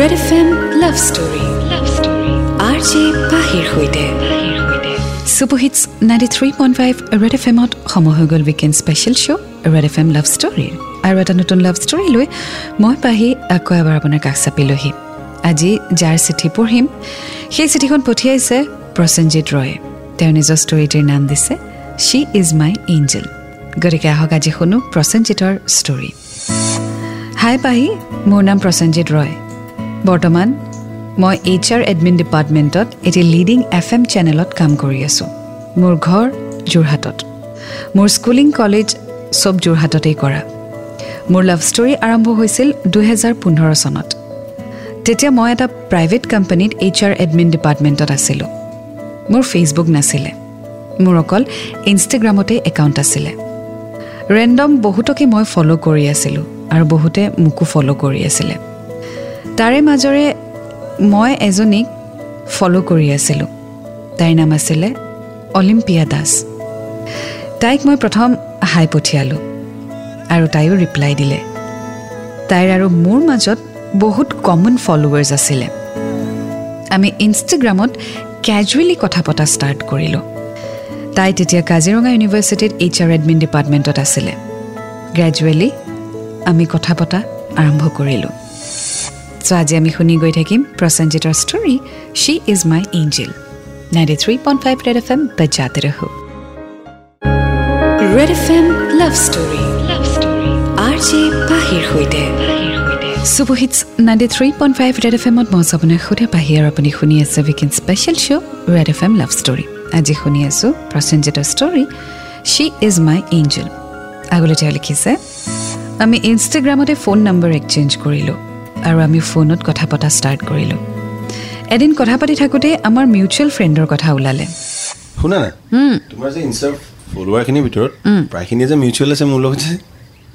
Red F M love story love story R J পাহিৰ সৈতে super hits ninety three point five Red F এমত সময় হৈ গ'ল weekend special show' Red F M love ষ্টৰীৰ আৰু এটা নতুন লাভ ষ্টৰী লৈ মই পাহি আকৌ এবাৰ আপোনাৰ কাষ চাপিলোহি আজি যাৰ চিঠি পঢ়িম সেই চিঠিখন পঠিয়াইছে প্ৰসেনজিৎ ৰয়ে। তেওঁ নিজৰ ষ্টৰীটিৰ নাম দিছে শ্বি ইজ মাই এঞ্জেল গতিকে আহক আজি শুনো প্ৰসেনজিতৰ ষ্টৰী হাই পাহি মোৰ নাম প্ৰসেনজিৎ ৰয়। বৰ্তমান মই এইচ আৰ এডমিন ডিপাৰ্টমেণ্টত এটি লিডিং এফ এম চেনেলত কাম কৰি আছোঁ। মোৰ ঘৰ যোৰহাটত। মোৰ স্কুলিং কলেজ চব যোৰহাটতেই কৰা। মোৰ লাভ ষ্টৰী আৰম্ভ হৈছিল দুহেজাৰ পোন্ধৰ চনত। তেতিয়া মই এটা প্ৰাইভেট কোম্পানীত এইচ আৰ এডমিন ডিপাৰ্টমেণ্টত আছিলোঁ। মোৰ ফেচবুক নাছিলে। মোৰ অকল ইনষ্টাগ্ৰামতে একাউণ্ট আছিলে। ৰেণ্ডম বহুতকে মই ফ'ল' কৰি আছিলোঁ আৰু বহুতে মোকো ফ'ল' কৰি আছিলে। তাৰে মাজৰে মই এজনীক ফ'ল' কৰি আছিলোঁ। তাইৰ নাম আছিলে অলিম্পিয়া দাস। তাইক মই প্ৰথম হাই পঠিয়ালোঁ আৰু তাইও ৰিপ্লাই দিলে। তাইৰ আৰু মোৰ মাজত বহুত কমন ফলোৱাৰ্ছ আছিলে। আমি ইনষ্টাগ্ৰামত কেজুৱেলি কথা পতা ষ্টাৰ্ট কৰিলোঁ। তাই তেতিয়া কাজিৰঙা ইউনিভাৰ্চিটিত এইচ আৰ এডমিন ডিপাৰ্টমেণ্টত আছিলে। গ্ৰেজুৱেলি আমি কথা পতা আৰম্ভ কৰিলোঁ। চ' আজি আমি শুনি গৈ থাকিম প্ৰসেনজিতৰ story she is my angel ninety three point five Red F M বজাতে ৰহো। Red F M love story R J পাহিৰ সৈতে। Ninety three point five Red F এমত মই পাহি আৰু আপুনি শুনি আছে weekend special show' Red F M love story আজি শুনি আছোঁ প্ৰসেনজিতৰ ষ্টৰী শ্বি ইজ মাই আগলৈ তেওঁ লিখিছে আমি ইনষ্টাগ্ৰামতে ফোন নম্বৰ এক্সেঞ্জ কৰিলোঁ। আৰু আমি ফোনত কথা পতা ষ্টাৰ্ট কৰিলোঁ। এদিন কথা পাতি থাকোঁতে আমাৰ মিউচুৱেল ফ্ৰেণ্ডৰ কথা ওলালে। শুনা না? তোমাৰ যে ইনষ্টাৰ ফলোৱাৰখিনিৰ ভিতৰত প্ৰায়খিনিয়ে যে মিউচুৱেল আছে মোৰ লগত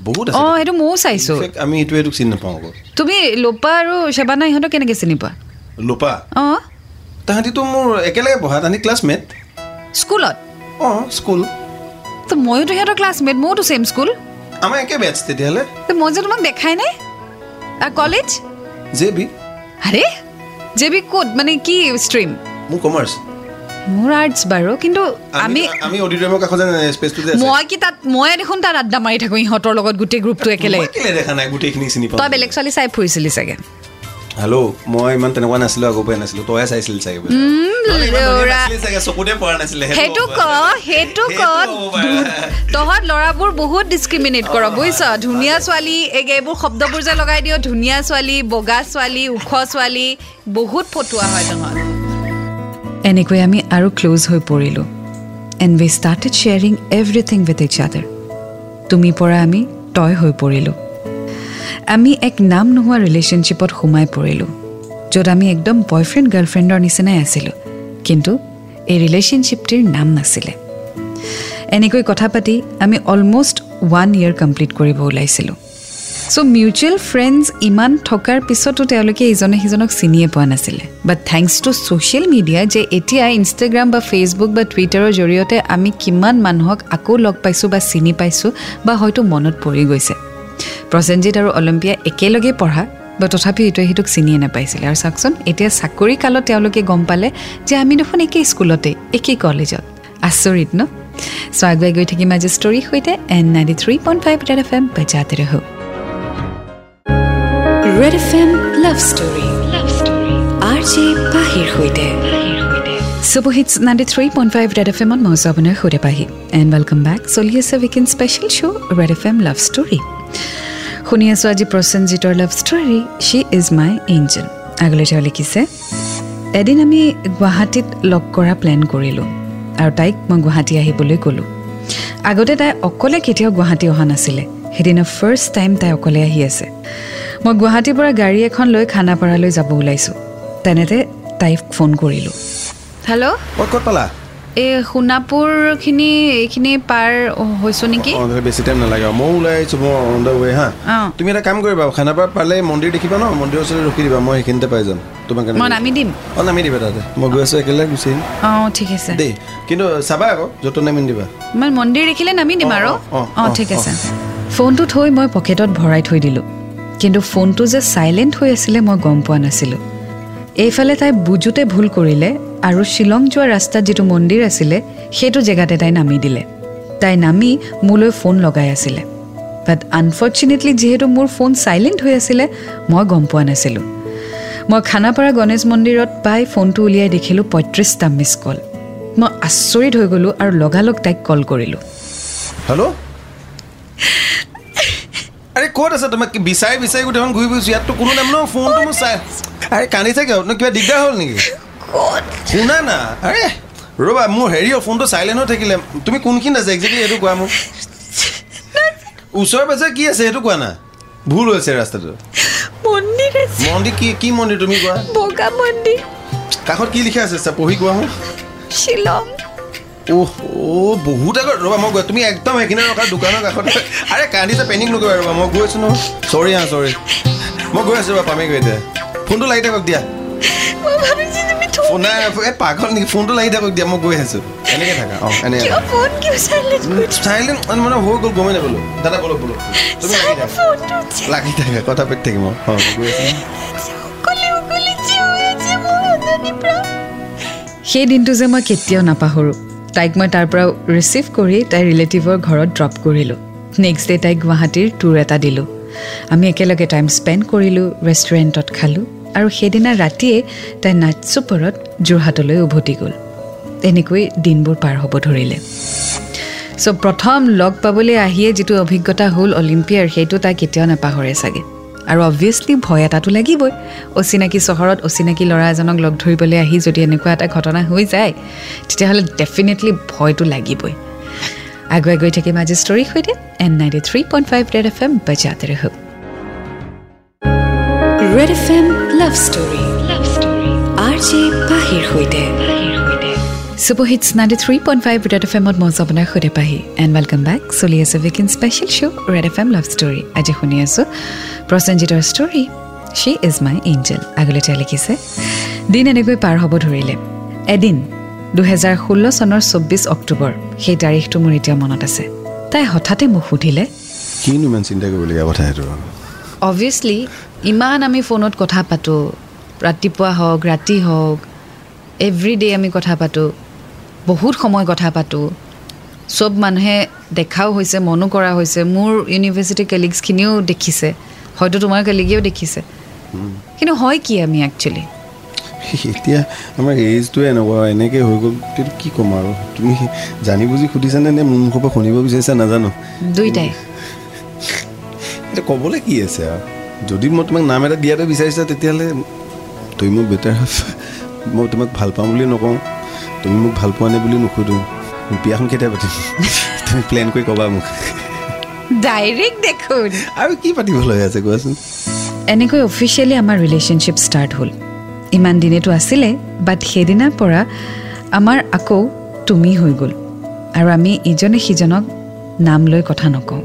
বহুত আছে। অঁ সেইটো ময়ো চাইছোঁ। আমি এইটো এইটোক চিনি নাপাওঁ আকৌ। তুমি লোপা আৰু সেবানা ইহঁতক কেনেকৈ চিনি পোৱা? লোপা? অঁ। তাহাঁতিতো মোৰ একেলগে পঢ়া তাহাঁতি ক্লাছমেট স্কুলত? অঁ স্কুল। ময়োতো সিহঁতৰ ক্লাছমেট ময়োতো ছেইম স্কুল আমাৰ একে বেটছ তেতিয়াহ'লে। মই যে তোমাক দেখাই নাই কলেজ জে বি। আৰে জে বি ক'ত? মানে কি ষ্ট্ৰীম মোৰ কমাৰ্চ মোৰ আৰ্টছ বাৰু কিন্তু আমি আমি অডিটৰিয়ামৰ কাষত স্পেচটো যে মই কি তাত ময়ে দেখোন তাত আড্ডা মাৰি থাকোঁ ইহঁতৰ লগত গোটেই গ্ৰুপটো একেলগে। মই কেলে দেখা নাই গোটেইখিনি চিনি তই পাওঁ বেলেগ ছোৱালী চাই ফুৰিছিলি চাগে। হেল্ল' মই ইমান তেনেকুৱা নাছিলো আগৰ পৰাই নাছিলো তয়ে চাইছিলি চাগে সেইটো ক। সেইটো ক। তহঁত ল'ৰাবোৰ বহুত ডিছক্ৰিমিনেট কৰ বুজিছ ধুনীয়া ছোৱালী এই এইবোৰ শব্দবোৰ যে লগাই দিয় ধুনীয়া ছোৱালী বগা ছোৱালী ওখ ছোৱালী বহুত ফটুৱা হয় তহঁত এনেকৈ আমি আৰু ক্ল'জ হৈ পৰিলোঁ and we started sharing everything with each other তুমি পৰা আমি তই হৈ পৰিলোঁ আমি এক নাম নোহোৱা ৰিলেশ্যনশ্বিপত সোমাই পৰিলোঁ য'ত আমি একদম বয়ফ্ৰেণ্ড গাৰ্লফ্ৰেণ্ডৰ নিচিনাই আছিলোঁ কিন্তু এই ৰিলেশ্যনশ্বিপটিৰ নাম নাছিলে। এনেকৈ কথা পাতি আমি অলমষ্ট ওৱান ইয়েৰ কমপ্লিট কৰিব ওলাইছিলোঁ। চ' মিউচুৱেল ফ্ৰেণ্ডছ ইমান থকাৰ পিছতো তেওঁলোকে ইজনে সিজনক চিনিয়ে পোৱা নাছিলে। But thanks to social media যে এতিয়া ইনষ্টাগ্ৰাম বা ফেচবুক বা টুইটাৰৰ জৰিয়তে আমি কিমান মানুহক আকৌ লগ পাইছোঁ বা চিনি পাইছোঁ বা হয়তো মনত পৰি গৈছে। প্ৰসেনজিৎ আৰু অলিম্পিয়া একেলগে পঢ়া বা তথাপিও ইটোৱে সিটোক চিনিয়ে নাপাইছিলে। আৰু চাওকচোন এতিয়া চাকৰি কালত তেওঁলোকে গম পালে যে আমি দেখোন একেই স্কুলতে একেই কলেজত। আচৰিত ন? চ' আগুৱাই গৈ থাকিম আজি ষ্টৰীৰ সৈতে and ninety three point five Red F M বজাতে ৰহো। Red F M love story. Love story. R J পাহিৰ সৈতে। Super hits ninety three point five Red F এমত মই আছোঁ আপোনাৰ সৈতে পাহি। এণ্ড ৱেলকাম বেক চলি আছে weekend special show' Red F M love story. শুনি আছোঁ আজি প্ৰসেনজিতৰ love story she is my angel আগলৈ তেওঁ লিখিছে এদিন আমি গুৱাহাটীত লগ কৰা প্লেন কৰিলোঁ আৰু তাইক মই গুৱাহাটী আহিবলৈ ক'লোঁ। আগতে তাই অকলে কেতিয়াও গুৱাহাটী অহা নাছিলে। সেইদিনা ফাৰ্ষ্ট টাইম তাই অকলে আহি আছে। মই গুৱাহাটীৰ পৰা গাড়ী এখন লৈ খানাপাৰালৈ যাব ওলাইছোঁ। তেনেতে তাইক ফোন কৰিলোঁ। হেল্ল' ক'ত পালা? এই সোণাপুৰখিনি এইখিনি পাৰ হৈছোঁ নেকি? বেছি টাইম নালাগে ময়ো ওলাই আহিছোঁ মই অন দ্য ৱে হা? তুমি এটা কাম কৰিবা খানাপাৰা পালে মন্দিৰ দেখিবা ন? মন্দিৰৰ ওচৰত ৰখি দিবা মই সেইখিনিতে পাই যাম। তোমাক মই নামি দিম? অঁ নামি দিবা তাতে। মই গৈ আছোঁ একেলগে গুচি আহিম। অঁ ঠিক আছে। দেই কিন্তু চাবা আকৌ য'ত নামি দিবা। মই মন্দিৰ দেখিলে নামি দিম আৰু। অঁ, ঠিক আছে। ফোনটো থৈ মই পকেটত ভৰাই থৈ দিলোঁ। কিন্তু ফোনটো যে চাইলেণ্ট হৈ আছিলে মই গম পোৱা নাছিলোঁ। এইফালে তাই বুজোতে ভুল কৰিলে। আৰু শ্বিলং যোৱা ৰাস্তাত যিটো মন্দিৰ আছিলে সেইটো জেগাতে তাই নামি দিলে। তাই নামি মোলৈ ফোন লগাই আছিলে। বাট আনফৰ্চুনেটলি যিহেতু মোৰ ফোন চাইলেণ্ট হৈ আছিলে মই গম পোৱা নাছিলোঁ। মই খানাপাৰা গণেশ মন্দিৰত পাই ফোনটো উলিয়াই দেখিলোঁ পঁয়ত্ৰিছটা মিছ কল মই আচৰিত হৈ গ'লোঁ আৰু লগালগ তাইক কল কৰিলোঁ। হেল্ল' আৰে ক'ত আছে তোমাক বিচাৰি বিচাৰি গোটেইখন ঘূৰি ফুৰিছোঁ। ইয়াততো কোনো নাম ন ফোনটো মোৰ চাই আৰে কান্দিছে কিয় কিবা দিগদাৰ হ'ল নেকি? শুনা না? আৰে। ৰ'বা মোৰ হেৰি ফোনটো চাইলেণ্ট হৈ থাকিলে। তুমি কোনখিনি আছে? একজেক্টলি সেইটো কোৱা মোক। ওচৰে পাজৰে কি আছে সেইটো কোৱা না? ভুল হৈছে ৰাস্তাটো। মন্দিৰ মন্দিৰ কি কি মন্দিৰ তুমি কোৱা? বগা মন্দিৰ। কাষত কি লিখা আছে পঢ়ি কোৱা মোক। শ্বিলং। অহ অ' বহুত আগত ৰ'বা মই গৈ তুমি একদম সেইখিনি ৰখা দোকানৰ কাষত আৰে কান্দিছে পেনিক নকৰিবা ৰ'বা মই গৈ আছোঁ নহয়। চৰি হা চৰি মই গৈ আছোঁ ৰ'বা পামেগৈ এতিয়া। ফোনটো লাগি থাকক দিয়া। মই ভাবিছোঁ তুমি থ- ফোন নাই এই পাগল নেকি? ফোনটো লাগি থাকক দিয়া মই গৈ আছোঁ? এনেকৈ থাকা। অঁ এনে কিয় ফোন কিয় চাইলেণ্ট চাইলেণ্ট মানে হৈ গ'ল গমেই নাপালোঁ। দাদা বলক বলক তুমি লাগি থাকা। ফোনটো লাগি থাকা কথা পাতি থাকিম অঁ। অঁ গৈ আছোঁ। অকলে অকলে চিঞৰি আছে মোৰ অথনিৰ পৰা সেই দিনটো যে মই কেতিয়াও নাপাহৰোঁ তাইক মই তাৰ পৰা ৰিচিভ কৰি তাইৰ ৰিলেটিভৰ ঘৰত ড্ৰপ কৰিলোঁ। নেক্সট ডে তাইক গুৱাহাটীৰ টুৰ এটা দিলোঁ। আমি একেলগে টাইম স্পেণ্ড কৰিলোঁ ৰেষ্টুৰেণ্টত খালোঁ। আৰু সেইদিনা ৰাতিয়ে তাই নাইট চুপাৰত যোৰহাটলৈ উভতি গ'ল। তেনেকৈ দিনবোৰ পাৰ হ'ব ধৰিলে। চ' প্ৰথম লগ পাবলৈ আহিয়ে যিটো অভিজ্ঞতা হ'ল অলিম্পিয়াৰ সেইটো তাই কেতিয়াও নাপাহৰে চাগে। আৰু অবভিয়াছলি ভয় এটাতো লাগিবই। অচিনাকি চহৰত অচিনাকি ল'ৰা এজনক লগ ধৰিবলৈ আহি যদি এনেকুৱা এটা ঘটনা হৈ যায় তেতিয়াহ'লে ডেফিনেটলি ভয়টো লাগিবই। আগুৱাই গৈ থাকিম আজি ষ্টৰীৰ সৈতে। And ninety three point five Red F M বজাতে ৰহ Red F M love story love story R J পাহিৰ সৈতে super hits ninety three point five Red F এমত মই আপোনাৰ সৈতে পাহি। এণ্ড ৱেলকাম বেক চলি আছে weekend special show' Red F M love story আজি শুনি আছোঁ প্ৰসেনজিতৰ story she is my angel আগলৈ তেওঁ লিখিছে দিন এনেকৈ পাৰ হ'ব ধৰিলে। এদিন দুহেজাৰ ষোল্ল চনৰ চৌব্বিছ অক্টোবৰ সেই তাৰিখটো মোৰ এতিয়া মনত আছে। তাই হঠাতে মোক সুধিলে কিনো ইমান চিন্তা কৰিবলগীয়া কথা সেইটো। অবভিয়াছলি ইমান আমি ফোনত কথা পাতোঁ। ৰাতিপুৱা হওক ৰাতি হওক এভৰি ডে' আমি কথা পাতোঁ। বহুত সময় কথা পাতোঁ। চব মানুহে দেখাও হৈছে মনো কৰা হৈছে। মোৰ ইউনিভাৰ্চিটিৰ কেলিগছখিনিও দেখিছে। হয়তো তোমাৰ কেলিগেও দেখিছে। কিন্তু হয় কি আমি একচুৱেলি এতিয়া আমাৰ এজটোৱে এনেকুৱা এনেকৈ হৈ গ'ল কিন্তু কি ক'ম আৰু? তুমি জানি বুজি সুধিছানে নে মোৰ মুখৰ পৰা শুনিব বিচাৰিছা নাজানো? দুইটাই। এতিয়া ক'বলৈ কি আছে আৰু? যদি মই তোমাক নাম এটা দিয়াতে বিচাৰিছা তেতিয়াহ'লে তুমি মোক বেটাৰ হাফ মই তোমাক ভাল পাওঁ বুলি নকওঁ। তুমি মোক ভাল পোৱা নে বুলি নুসুধোঁ। বিয়াখন কেতিয়া পাতিম? তুমি প্লেন কৰি ক'বা মোক। ডাইৰেক্ট দেখোন। আৰু কি পাতিবলৈ আছে কোৱাচোন? এনেকৈ অফিচিয়েলি আমাৰ ৰিলেশ্যনশ্বিপ ষ্টাৰ্ট হ'ল। ইমান দিনেতো আছিলে বাট সেইদিনাৰ পৰা আমাৰ আকৌ তুমি হৈ গ'ল। আৰু আমি ইজনে সিজনক নাম লৈ কথা নকওঁ।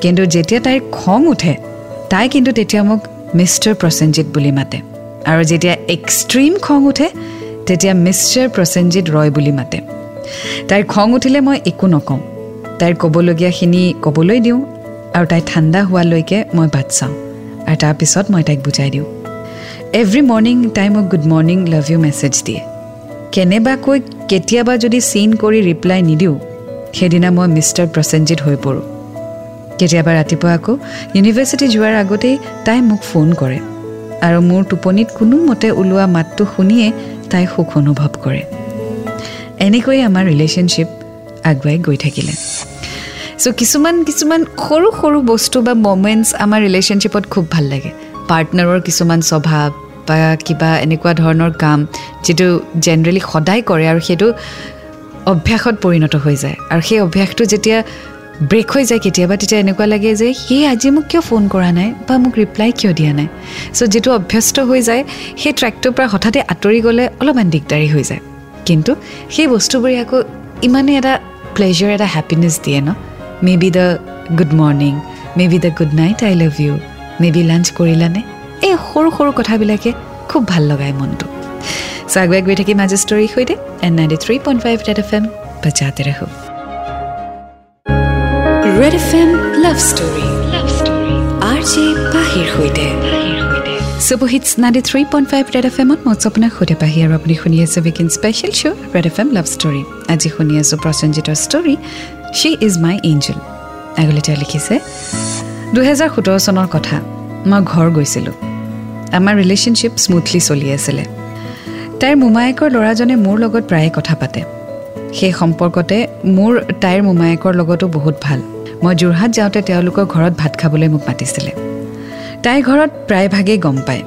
কিন্তু যেতিয়া তাইৰ খং উঠে তাই কিন্তু তেতিয়া মোক মিষ্টাৰ প্ৰসেনজিৎ বুলি মাতে। আৰু যেতিয়া এক্সট্ৰিম খং উঠে তেতিয়া মিষ্টাৰ প্ৰসেনজিৎ ৰয় বুলি মাতে। তাইৰ খং উঠিলে মই একো নকওঁ। তাইৰ ক'বলগীয়াখিনি ক'বলৈ দিওঁ আৰু তাই ঠাণ্ডা হোৱালৈকে মই বাট চাওঁ আৰু তাৰপিছত মই তাইক বুজাই দিওঁ। এভৰি মৰ্ণিং তাই মোক good morning love you message দিয়ে। কেনেবাকৈ কেতিয়াবা যদি চিন কৰি ৰিপ্লাই নিদিওঁ সেইদিনা মই মিষ্টাৰ প্ৰসেনজিৎ হৈ পৰোঁ। কেতিয়াবা ৰাতিপুৱা আকৌ ইউনিভাৰ্চিটি যোৱাৰ আগতেই তাই মোক ফোন কৰে আৰু মোৰ টোপনিত কোনোমতে ওলোৱা মাতটো শুনিয়ে তাই সুখ অনুভৱ কৰে। এনেকৈয়ে আমাৰ ৰিলেশ্যনশ্বিপ আগুৱাই গৈ থাকিলে। চ' কিছুমান কিছুমান সৰু সৰু বস্তু বা মমেণ্টছ আমাৰ ৰিলেশ্যনশ্বিপত খুব ভাল লাগে। পাৰ্টনাৰৰ কিছুমান স্বভাৱ বা কিবা এনেকুৱা ধৰণৰ কাম যিটো জেনেৰেলি সদায় কৰে আৰু সেইটো অভ্যাসত পৰিণত হৈ যায়। আৰু সেই অভ্যাসটো যেতিয়া ব্ৰেক হৈ যায় কেতিয়াবা তেতিয়া এনেকুৱা লাগে যে সি আজি মোক কিয় ফোন কৰা নাই বা মোক ৰিপ্লাই কিয় দিয়া নাই? চ' যিটো অভ্যস্ত হৈ যায় সেই ট্ৰেকটোৰ পৰা হঠাতে আঁতৰি গ'লে অলপমান দিগদাৰী হৈ যায়। কিন্তু সেই বস্তুবোৰে আকৌ ইমানেই এটা প্লেজাৰ এটা হেপিনেছ দিয়ে ন? Maybe the good morning maybe the good night I love you maybe lunch কৰিলানে এই সৰু সৰু কথাবিলাকে খুব ভাল লগায় মনটো। চ' আগুৱাই গৈ থাকিম আজি ষ্টৰীৰ সৈতে and ninety three point five F M বজাতে ৰহো Red F M love story love story R J পাহিৰ সৈতে super hits ninety three point five Red F এমত মই আপোনাক সুধে পাহি আৰু আপুনি শুনি আছে weekend special show' Red F M love story আজি শুনি আছোঁ প্ৰসেনজিতৰ story she is my angel আগলৈ তেওঁ লিখিছে দুহেজাৰ সোতৰ চনৰ কথা মই ঘৰ গৈছিলোঁ। আমাৰ ৰিলেশ্যনশ্বিপ স্মুথলি চলি আছিলে। তাইৰ মোমায়েকৰ ল'ৰাজনে মোৰ লগত প্ৰায়ে কথা পাতে। সেই সম্পৰ্কতে মোৰ তাইৰ মোমায়েকৰ লগতো বহুত ভাল। মই যোৰহাট যাওঁতে তেওঁলোকৰ ঘৰত ভাত খাবলৈ মোক মাতিছিলে। তাইৰ ঘৰত প্ৰায়ভাগেই গম পায়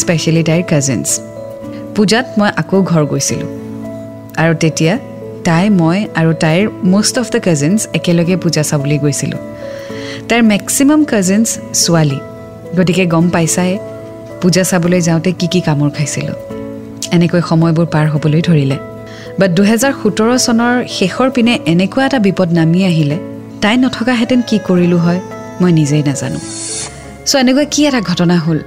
স্পেচিয়েলি তাইৰ কাজিনছ পূজাত মই আকৌ ঘৰ গৈছিলোঁ। আৰু তেতিয়া তাই মই আৰু তাইৰ মষ্ট অফ দ্য কাজিনছ একেলগে পূজা চাবলৈ গৈছিলোঁ। তাইৰ মেক্সিমাম কাজিনছ ছোৱালী। গতিকে গম পাইছাই পূজা চাবলৈ যাওঁতে কি কি কামোৰ খাইছিলোঁ। এনেকৈ সময়বোৰ পাৰ হ'বলৈ ধৰিলে। বাট দুহেজাৰ সোতৰ চনৰ শেষৰ পিনে এনেকুৱা এটা বিপদ নামি আহিলে তাই নথকাহেঁতেন কি কৰিলোঁ হয় মই নিজেই নাজানো। চ' এনেকুৱা কি এটা ঘটনা হ'ল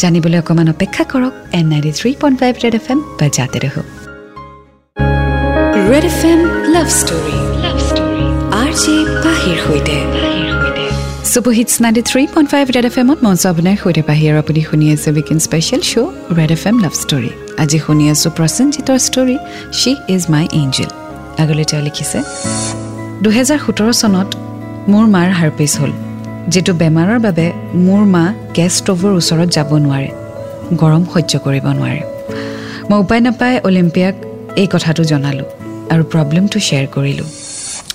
জানিবলৈ অকণমান অপেক্ষা কৰক and ninety three point five Red F M বা জাতে ৰহ Red F M love story R J পাহিৰ সৈতে। Super hits ninety three point five Red F এমত মঞ্চ আপোনাৰ সৈতে পাহি আৰু আপুনি শুনি আছে weekend special show' Red F M love story আজি শুনি আছোঁ প্ৰসেনজিতৰ story she is my angel আগলৈ তেওঁ লিখিছে দুহেজাৰ সোতৰ চনত মোৰ মাৰ হাৰ্পিছ হ'ল যিটো বেমাৰৰ বাবে মোৰ মা গেছ ষ্ট'ভৰ ওচৰত যাব নোৱাৰে গৰম সহ্য কৰিব নোৱাৰে। মই উপায় নাপাই অলিম্পিয়াক এই কথাটো জনালোঁ আৰু প্ৰব্লেমটো শ্বেয়াৰ কৰিলোঁ।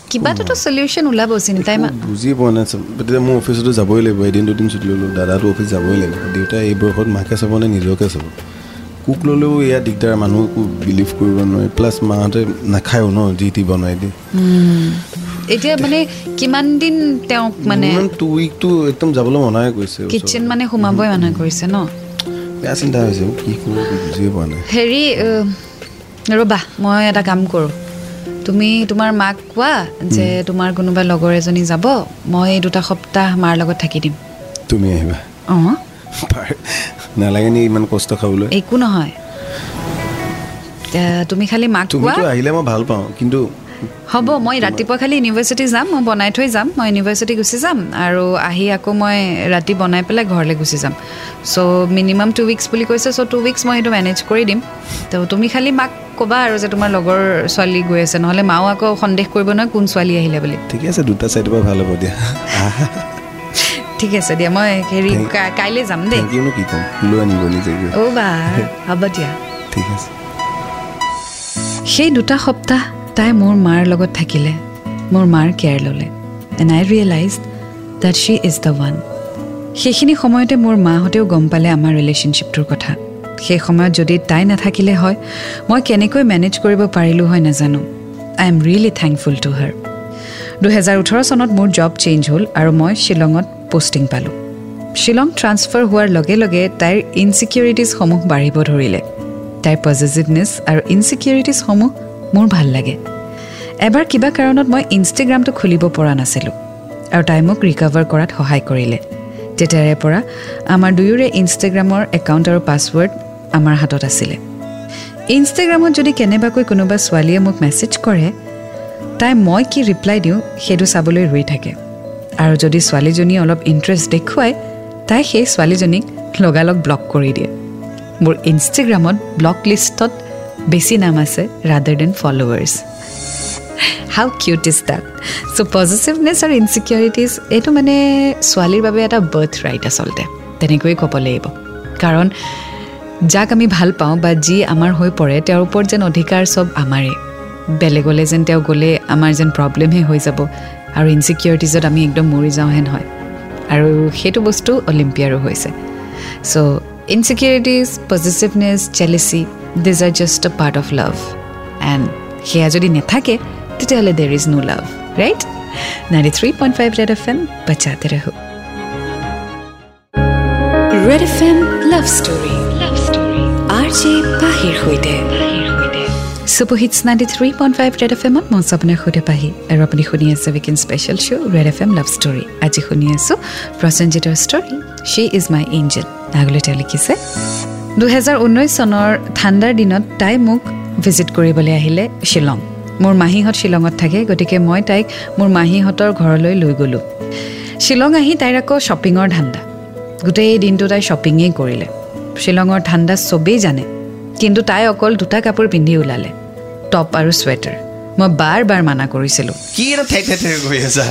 কিবা এটাতো চলিউশ্যন ওলাব চিন্তাই মা। বুজি পোৱা নাই তেতিয়া মোৰ অফিচতো যাবই লাগিব এদিন দুদিন ছুটি ল'লোঁ দাদাটো অফিচ যাবই লাগিব। দেউতাই এই বয়সত মাকে চাব নে নিজকে চাব? কুক ল'লেও এয়া দিগদাৰ মানুহ একো বিলিভ কৰিব নোৱাৰে। প্লাছ মাহঁতে নাখায়ো ন যি টি বনাই দিয়ে। এতিয়া মানে কিমান দিন তেওঁক মানে টু উইকটো একদম যাবলৈ মনাই কৰিছে। কিটচেন মানে সোমাবই মানা কৰিছে ন? বেয়া চিন্তা হৈছে কি কৰোঁ বুজিয়ে পোৱা নাই। হেৰি ৰ'বা মই এটা কাম কৰোঁ। তুমি তোমাৰ মাক কোৱা যে তোমাৰ কোনোবা লগৰ এজনী যাব মই দুটা সপ্তাহ মাৰ লগত থাকি দিম। তুমি আহিবা। অঁ। নালাগে নি ইমান কষ্ট খাবলৈ? একো নহয়। তুমি খালি মাক কোৱা। তুমিতো আহিলে মই ভাল পাওঁ কিন্তু হ'ব মই ৰাতিপুৱা খালি ইউনিভাৰ্চিটি যাম মই বনাই থৈ যাম মই ইউনিভাৰ্চিটি গুচি যাম আৰু আহি আকৌ মই ৰাতি বনাই পেলাই ঘৰলৈ গুচি যাম। চ' মিনিমাম টু উইকছ বুলি কৈছে চ' টু উইকছ মই সেইটো মেনেজ কৰি দিম। তো তুমি খালি মাক ক'বা আৰু যে তোমাৰ লগৰ ছোৱালী গৈ আছে নহ'লে মাও আকৌ সন্দেহ কৰিব নহয় কোন ছোৱালী আহিলে বুলি। ঠিকে আছে দুটা চাইডৰ পৰা ভাল হ'ব দিয়া। ঠিক আছে দিয়া মই হেৰি কাইলৈ যাম দেই। কি ক'ম? লৈ আনিব নিজে অ' বা হ'ব দিয়া। ঠিক আছে। সেই দুটা সপ্তাহ তাই মোৰ মাৰ লগত থাকিলে মোৰ মাৰ কেয়াৰ ল'লে। And I realize that she is the one সেইখিনি সময়তে মোৰ মাহঁতেও গম পালে আমাৰ ৰিলেশ্যনশ্বিপটোৰ কথা। সেই সময়ত যদি তাই নাথাকিলে হয় মই কেনেকৈ মেনেজ কৰিব পাৰিলোঁ হয় নাজানো। I am really thankful to her দুহেজাৰ ওঠৰ চনত মোৰ জব চেঞ্জ হ'ল আৰু মই শ্বিলঙত পষ্টিং পালোঁ। শ্বিলং ট্ৰান্সফাৰ হোৱাৰ লগে লগে তাইৰ ইনচিকিউৰিটিজসমূহ বাঢ়িব ধৰিলে। তাইৰ পজিটিভনেছ আৰু ইনচিকিউৰিটিজসমূহ মোৰ ভাল লাগে। এবাৰ কিবা কাৰণত মই ইনষ্টাগ্ৰামটো খুলিব পৰা নাছিলোঁ আৰু তাই মোক ৰিকভাৰ কৰাত সহায় কৰিলে। তেতিয়াৰে পৰা আমাৰ দুয়োৰে ইনষ্টাগ্ৰামৰ একাউণ্ট আৰু পাছৱৰ্ড আমাৰ হাতত আছিলে। ইনষ্টাগ্ৰামত যদি কেনেবাকৈ কোনোবা ছোৱালীয়ে মোক মেছেজ কৰে তাই মই কি ৰিপ্লাই দিওঁ সেইটো চাবলৈ ৰৈ থাকে। আৰু যদি ছোৱালীজনীয়ে অলপ ইণ্টাৰেষ্ট দেখুৱায় তাই সেই ছোৱালীজনীক লগালগ ব্লক কৰি দিয়ে। মোৰ ইনষ্টাগ্ৰামত ব্লক লিষ্টত বেছি নাম আছে rather than followers how cute is that so' positiveness আৰু ইনচিকিউৰিটিজ এইটো মানে ছোৱালীৰ বাবে এটা বাৰ্থ ৰাইট আচলতে তেনেকৈয়ে ক'ব লাগিব। কাৰণ যাক আমি ভাল পাওঁ বা যি আমাৰ হৈ পৰে তেওঁৰ ওপৰত যেন অধিকাৰ চব আমাৰেই। বেলেগলৈ যেন তেওঁ গ'লে আমাৰ যেন প্ৰব্লেমহে হৈ যাব। আৰু ইনচিকিউৰিটিজত আমি একদম মৰি যাওঁহেন হয়। আৰু সেইটো বস্তু অলিম্পিয়াৰো হৈছে। So' insecurities positiveness jealousy these are just a part of love and সেয়া যদি নাথাকে তেতিয়াহ'লে there is no' love right ninety three point five Red F M বচাতে ৰহো। Red F M love story love story R J পাহিৰ সৈতে। Super hits ninety three point five Red F এমত মঞ্চ আপোনাৰ সৈতে পাহি। আৰু আপুনি শুনি আছে weekend special show' Red F M love story আজি শুনি আছোঁ প্ৰসেনজিতৰ story she is my angel আগলৈ তেওঁ লিখিছে দুহেজাৰ ঊনৈছ চনৰ ঠাণ্ডাৰ দিনত তাই মোক ভিজিট কৰিবলৈ আহিলে শ্বিলং। মোৰ মাহীহঁত শ্বিলঙত থাকে গতিকে মই তাইক মোৰ মাহীহঁতৰ ঘৰলৈ লৈ গ'লোঁ। শ্বিলং আহি তাইৰ আকৌ শ্বপিঙৰ ধান্দা। গোটেই দিনটো তাই শ্বপিঙেই কৰিলে। শ্বিলঙৰ ঠাণ্ডা চবেই জানে। কিন্তু তাই অকল দুটা কাপোৰ পিন্ধি ওলালে টপ আৰু চুৱেটাৰ মই বাৰ বাৰ মানা কৰিছিলোঁ। কি এটা ঠেক ঠেক ঠেক কৰি আছা?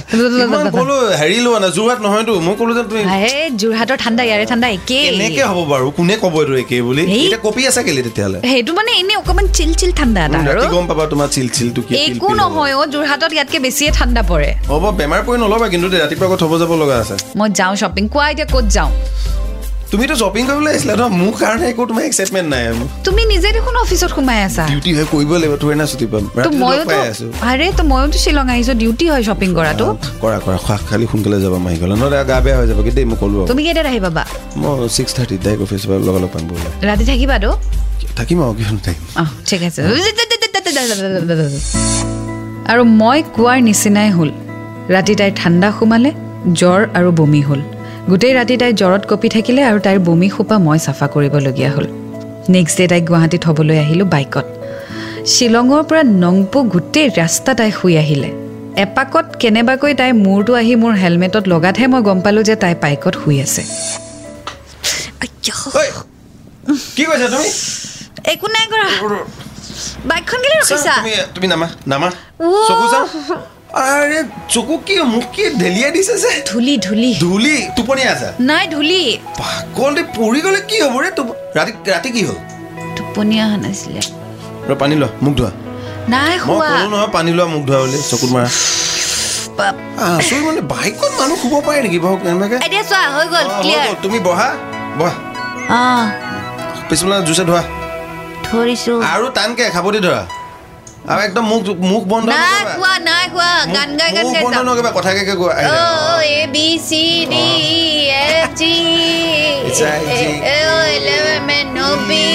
ইমান ক'লো হেৰি লোৱা না যোৰহাট নহয়তো মই ক'লো যে তুমি হে যোৰহাটৰ ঠাণ্ডা ইয়াৰে ঠাণ্ডা একেই। হ'ব বাৰু কোনে ক'ব এইটো একেই বুলি। এতিয়া কপি আছে কেলে তেতিয়াহ'লে? সেইটো মানে অকণমান চিল চিল ঠাণ্ডা এটা আৰু। গম পাবা তোমাৰ চিল চিলটো কি একো নহয় অ' যোৰহাটত ইয়াতকৈ বেছিয়ে ঠাণ্ডা পৰে। হ'ব বেমাৰ পৰি নল'বা কিন্তু ৰাতিপুৱা আকৌ থ'ব যাব লগা আছে। মই যাওঁ শ্বপিং কোৱা এতিয়া ক'ত যাওঁ? তুমিতো শ্বপিং কৰিবলৈ আহিছিলা ন? মোৰ কাৰণে একো তোমাৰ এক্সাইটমেণ্ট নাই তুমি নিজে দেখোন অফিচত সোমাই আছা। ডিউটি হয় কৰিব লাগিব তোৰ না ছুটি পাম। লগ ময়োতো আৰে তো ময়োতো শ্বিলং আহিছো ডিউটি হয় শ্বপিং কৰাটো। কৰা কৰা খোৱা খালি সোনকালে যাবা মাহি গ'লে নহ'লে গা বেয়া হৈ যাব কি দেই মই ক'লো তুমি কেইটাত আহি পাবা মই ছিক্স থাৰ্টিত ডাইৰেক্ট অফিচ পৰা লগালগ পাম বোলে। ৰাতি থাকিবা তো? থাকিম আৰু কিয় নাথাকিম অঁ ঠিক আছে। আৰু মই কোৱাৰ নিচিনাই হ'ল। ৰাতি তাইৰ ঠাণ্ডা সোমালে জ্বৰ আৰু বমি হ'ল। গোটেই ৰাতি তাই জ্বৰত কঁপি থাকিলে আৰু তাইৰ বমি সোপা মই চাফা কৰিবলগীয়া হ'ল। নেক্সট ডে তাইক গুৱাহাটীত থ'বলৈ আহিলোঁ বাইকত। শ্বিলঙৰ পৰা নংপু গোটেই ৰাস্তা তাই শুই আহিলে। এপাকত কেনেবাকৈ তাইৰ মূৰটো আহি মোৰ হেলমেটত লগাতহে মই গম পালোঁ যে তাই বাইকত শুই আছে। একো নাই কৰা। বাইকখন কেলৈ ৰখিছা? তুমি তুমি নামা নামা। ও। চকু চা। আৰে চকু কি মোক কি ঢেলিয়াই দিছে যে? ধূলি ধূলি। ধূলি টোপনি আছা? নাই ধূলি। পাগল পৰি গ'লে কি হ'ব ৰে? টোপ- ৰাতি ৰাতি কি হ'ল? টোপনি অহা নাছিলে। ৰ পানী লোৱা মুখ ধোৱা। নাই মই খোৱা ক'লো নহয় পানী লোৱা মুখ ধোৱা বুলি চকুত মাৰা। বাপ। আচৰিত মানে বাইকত মানুহ শুব পাৰে নেকি বাৰু কেনেবাকে? এতিয়া চোৱা হৈ গ'ল ক্লিয়াৰ গ'ল। তুমি বহা বহা। অঁ। পিছফালে জুইছে ধোৱা। ধৰিছো। আৰু টানকে খাবদি ধৰা আৰু একদম মুখ মুখ বন্ধ নাই। খোৱা নাই খোৱা গান গাই গান গাই বন্ধ নকৰিবা কথাকে কৈ আহি অ। A B C D F G It's I, G. Eleven ন বি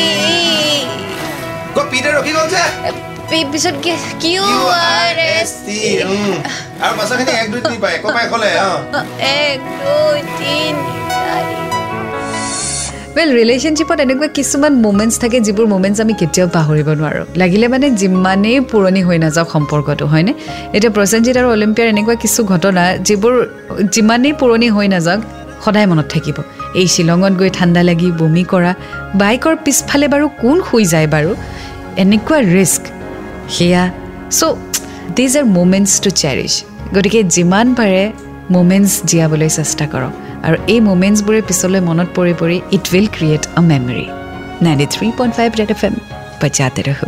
কৈ পিতে ৰখি গ'ল যে পিছত কিউ আৰ এছ টি। আৰু পাছৰখিনি এক দুই তিনি পায় একো পাই ক'লে এক দুই তিনি ৱেল ৰিলেশ্যনশ্বিপত এনেকুৱা কিছুমান মুমেণ্টছ থাকে যিবোৰ মুমেণ্টছ আমি কেতিয়াও পাহৰিব নোৱাৰোঁ। লাগিলে মানে যিমানেই পুৰণি হৈ নাযাওক সম্পৰ্কটো হয়নে? এতিয়া প্ৰসেনজিৎ আৰু অলিম্পিয়াৰ এনেকুৱা কিছু ঘটনা যিবোৰ যিমানেই পুৰণি হৈ নাযাওক সদায় মনত থাকিব। এই শ্বিলঙত গৈ ঠাণ্ডা লাগি বমি কৰা বাইকৰ পিছফালে বাৰু কোন শুই যায় বাৰু এনেকুৱা ৰিস্ক সেয়া so' these are moments to cherish গতিকে যিমান পাৰে মুমেণ্টছ জীয়াবলৈ চেষ্টা কৰক। আৰু এই মুমেণ্টছবোৰে পিছলৈ মনত পৰি পৰি it will create a memory ninety three point five Red F M বজাতে ৰহো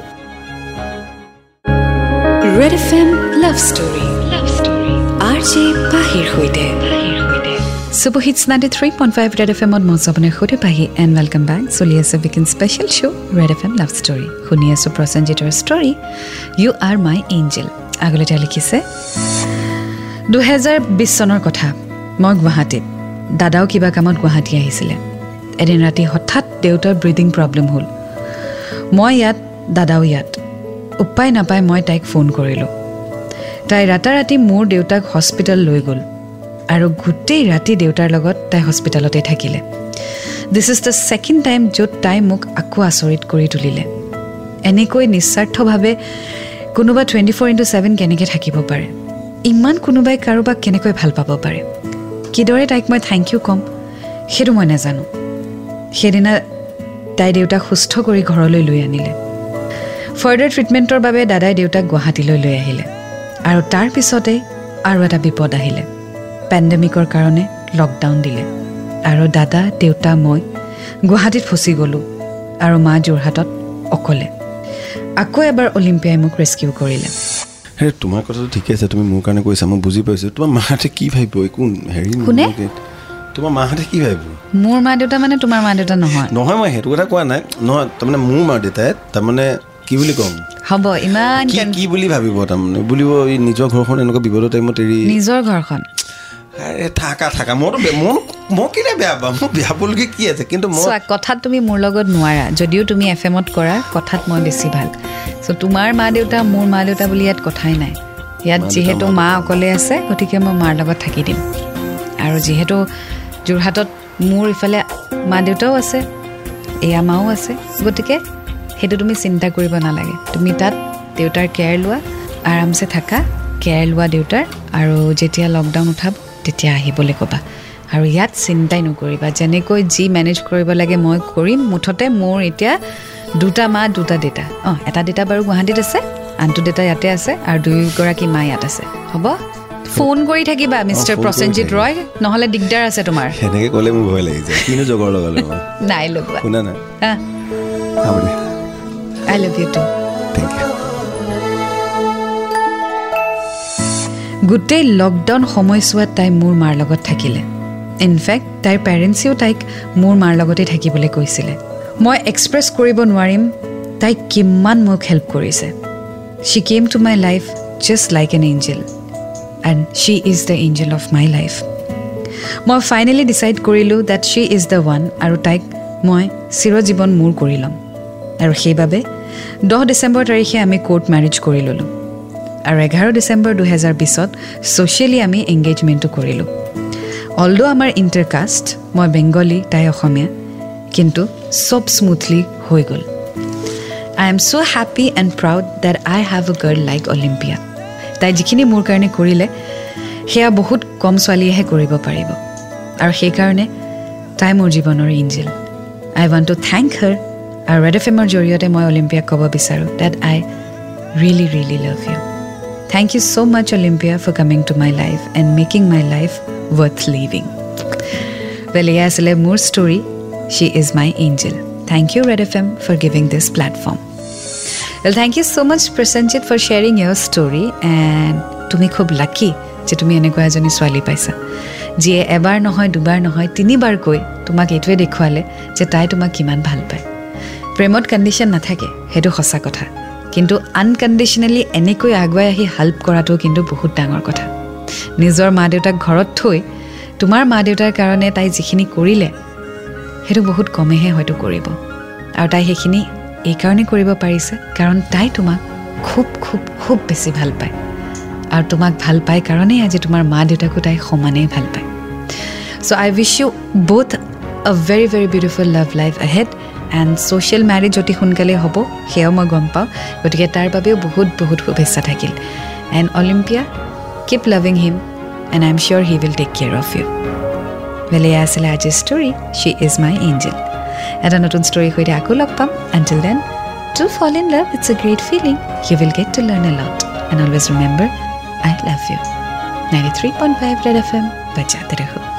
Red F M love story love story R J পাহিৰ সৈতে। Super hits ninety three point five Red F এমত মই আপোনাৰ সৈতে পাহি এণ্ড ৱেলকাম বেক চলি আছে weekend special show' Red F M love story শুনি আছোঁ প্ৰসেনজিতৰ story you are my angel আগলৈ তেওঁ লিখিছে দুহেজাৰ বিছ চনৰ কথা মই গুৱাহাটীত। দাদাও কিবা কামত গুৱাহাটী আহিছিলে। এদিন ৰাতি হঠাৎ দেউতাৰ ব্ৰিডিং প্ৰব্লেম হ'ল। মই ইয়াত দাদাও ইয়াত। উপায় নাপাই মই তাইক ফোন কৰিলোঁ। তাই ৰাতাৰাতি মোৰ দেউতাক হস্পিটেল লৈ গ'ল আৰু গোটেই ৰাতি দেউতাৰ লগত তাই হস্পিটেলতে থাকিলে। This is the second time য'ত তাই মোক আকৌ আচৰিত কৰি তুলিলে। এনেকৈ নিস্বাৰ্থভাৱে কোনোবা টুৱেণ্টি ফ'ৰ ইণ্টু ছেভেন কেনেকৈ থাকিব পাৰে? ইমান কোনোবাই কাৰোবাক কেনেকৈ ভাল পাব পাৰে? কিদৰে তাইক মই থেংক ইউ ক'ম সেইটো মই নাজানো। সেইদিনা তাই দেউতাক সুস্থ কৰি ঘৰলৈ লৈ আনিলে। ফাৰ্ডাৰ ট্ৰিটমেণ্টৰ বাবে দাদাই দেউতাক গুৱাহাটীলৈ লৈ আহিলে। আৰু তাৰ পিছতে আৰু এটা বিপদ আহিলে। পেণ্ডেমিকৰ কাৰণে লকডাউন দিলে। আৰু দাদা দেউতা মই গুৱাহাটীত ফচি গ'লোঁ আৰু মা যোৰহাটত অকলে। আকৌ এবাৰ অলিম্পিয়াই মোক ৰেস্কিউ কৰিলে। হেৰি তোমাৰ কথাটো ঠিকে আছে তুমি মোৰ কাৰণে কৈছা মই বুজি পাইছোঁ। তোমাৰ মাহঁতে কি ভাবিব? একো হেৰি। তোমাৰ মাহঁতে কি ভাবিব? মোৰ মা দেউতা মানে তোমাৰ মা দেউতা নহয়। নহয় মই সেইটো কথা কোৱা নাই। নহয় তাৰমানে মোৰ মা দেউতাই তাৰমানে কি বুলি ক'ম? হ'ব ইমান কি বুলি ভাবিব তাৰমানে? বুলিব নিজৰ ঘৰখন এনেকুৱা বিপদৰ টাইমত এৰি নিজৰ ঘৰখন। আৰে থাকা থাকা। মইতো বে- মই কেলে বেয়া পাম মোৰ বেয়া পাবলগীয়া কি আছে? কিন্তু মই কথাত তুমি মোৰ লগত নোৱাৰা। যদিও তুমি এফ এমত কৰা কথাত মই বেছি ভাল। চ' তোমাৰ মা দেউতা মোৰ মা দেউতা বুলি ইয়াত কথাই নাই। ইয়াত যিহেতু মা অকলে আছে গতিকে মই মাৰ লগত থাকি দিম। আৰু যিহেতু যোৰহাটত মোৰ ইফালে মা দেউতাও আছে এয়া মাও আছে গতিকে সেইটো তুমি চিন্তা কৰিব নালাগে। তুমি তাত দেউতাৰ কেয়াৰ লোৱা আৰামছে থাকা কেয়াৰ লোৱা দেউতাৰ আৰু যেতিয়া লকডাউন উঠাব তেতিয়া আহিবলৈ ক'বা। আৰু ইয়াত চিন্তাই নকৰিবা যেনেকৈ যি মেনেজ কৰিব লাগে মই কৰিম মুঠতে মোৰ এতিয়া দুটা মা দুটা দেউতা। অঁ এটা দেউতা বাৰু গুৱাহাটীত আছে আনটো দেউতা ইয়াতে আছে আৰু দুয়োগৰাকী মা ইয়াত আছে। হ'ব? ফোন কৰি থাকিবা মিষ্টাৰ প্ৰসেনজিৎ। ৰয় নহ'লে দিগদাৰ আছে তোমাৰ। সেনেকৈ ক'লে মোৰ ভয় লাগি যায় কিনো জগৰ লগালে মই নাই লগোৱা। শুনা নাই I love you too thank you গোটেই লকডাউন সময়ছোৱাত তাই মোৰ মাৰ লগত থাকিলে। ইনফেক্ট তাইৰ পেৰেণ্টছেও তাইক মোৰ মাৰ লগতে থাকিবলৈ কৈছিলে। মই এক্সপ্ৰেছ কৰিব নোৱাৰিম তাইক কিমান মোক হেল্প কৰিছে। She came to my life just like an angel and she is the angel of my life মই ফাইনেলি ডিচাইড কৰিলোঁ that she is the one আৰু তাইক মই চিৰজীৱন মোৰ কৰি ল'ম। আৰু সেইবাবে দহ ডিচেম্বৰ তাৰিখে আমি কোৰ্ট মেৰেজ কৰি ল'লোঁ। আৰু এঘাৰ ডিচেম্বৰ দুহেজাৰ বিছত ছ'চিয়েলি আমি এংগেজমেণ্টটো কৰিলোঁ। অলদ' আমাৰ ইণ্টাৰকাষ্ট মই বেংগলী তাই অসমীয়া কিন্তু চব স্মুথলি হৈ গ'ল। I am so' happy and proud that I have a girl like Olympia তাই যিখিনি মোৰ কাৰণে কৰিলে সেয়া বহুত কম ছোৱালীয়েহে কৰিব পাৰিব। আৰু সেইকাৰণে তাই মোৰ জীৱনৰ angel I want to thank her আৰু ৰেড এফ এমৰ জৰিয়তে মই অলিম্পিয়াক ক'ব বিচাৰোঁ that I really really love you you so' much Olympia for coming to my life and making my life worth living well এয়া আছিলে মোৰ story she is my angel thank you Red F M for giving this platform well thank you so' much Prosenjit for sharing your story and তুমি খুব লাকি যে তুমি এনেকুৱা এজনী ছোৱালী পাইছা যিয়ে এবাৰ নহয় দুবাৰ নহয় তিনিবাৰকৈ তোমাক এইটোৱে দেখুৱালে যে তাই তোমাক কিমান ভাল পায় প্ৰেমত কণ্ডিশ্যন নাথাকে সেইটো সঁচা কথা কিন্তু আনকণ্ডিশ্যনেলি এনেকৈ আগুৱাই আহি হেল্প কৰাটো কিন্তু বহুত ডাঙৰ কথা। নিজৰ মা দেউতাক ঘৰত থৈ তোমাৰ মা দেউতাৰ কাৰণে তাই যিখিনি কৰিলে সেইটো বহুত কমেহে হয়তো কৰিব। আৰু তাই সেইখিনি এইকাৰণে কৰিব পাৰিছে কাৰণ তাই তোমাক খুব খুব খুব বেছি ভাল পায়। আৰু তোমাক ভাল পায় কাৰণেই আজি তোমাৰ মা দেউতাকো তাই সমানেই ভাল পায়। So' I wish you both a very very beautiful love life ahead and social marriage অতি সোনকালে হ'ব সেয়াও মই গম পাওঁ। গতিকে তাৰ বাবেও বহুত বহুত শুভেচ্ছা থাকিল। And Olympia keep loving him and I am sure he will take care of you well এয়া আছিলে আজিৰ story she is my angel এটা নতুন ষ্টৰীৰ সৈতে আকৌ লগ পাম until then to fall in love it's a great feeling you will get to learn a lot and always remember I love you ninety three point five red F M বজাতে ৰহো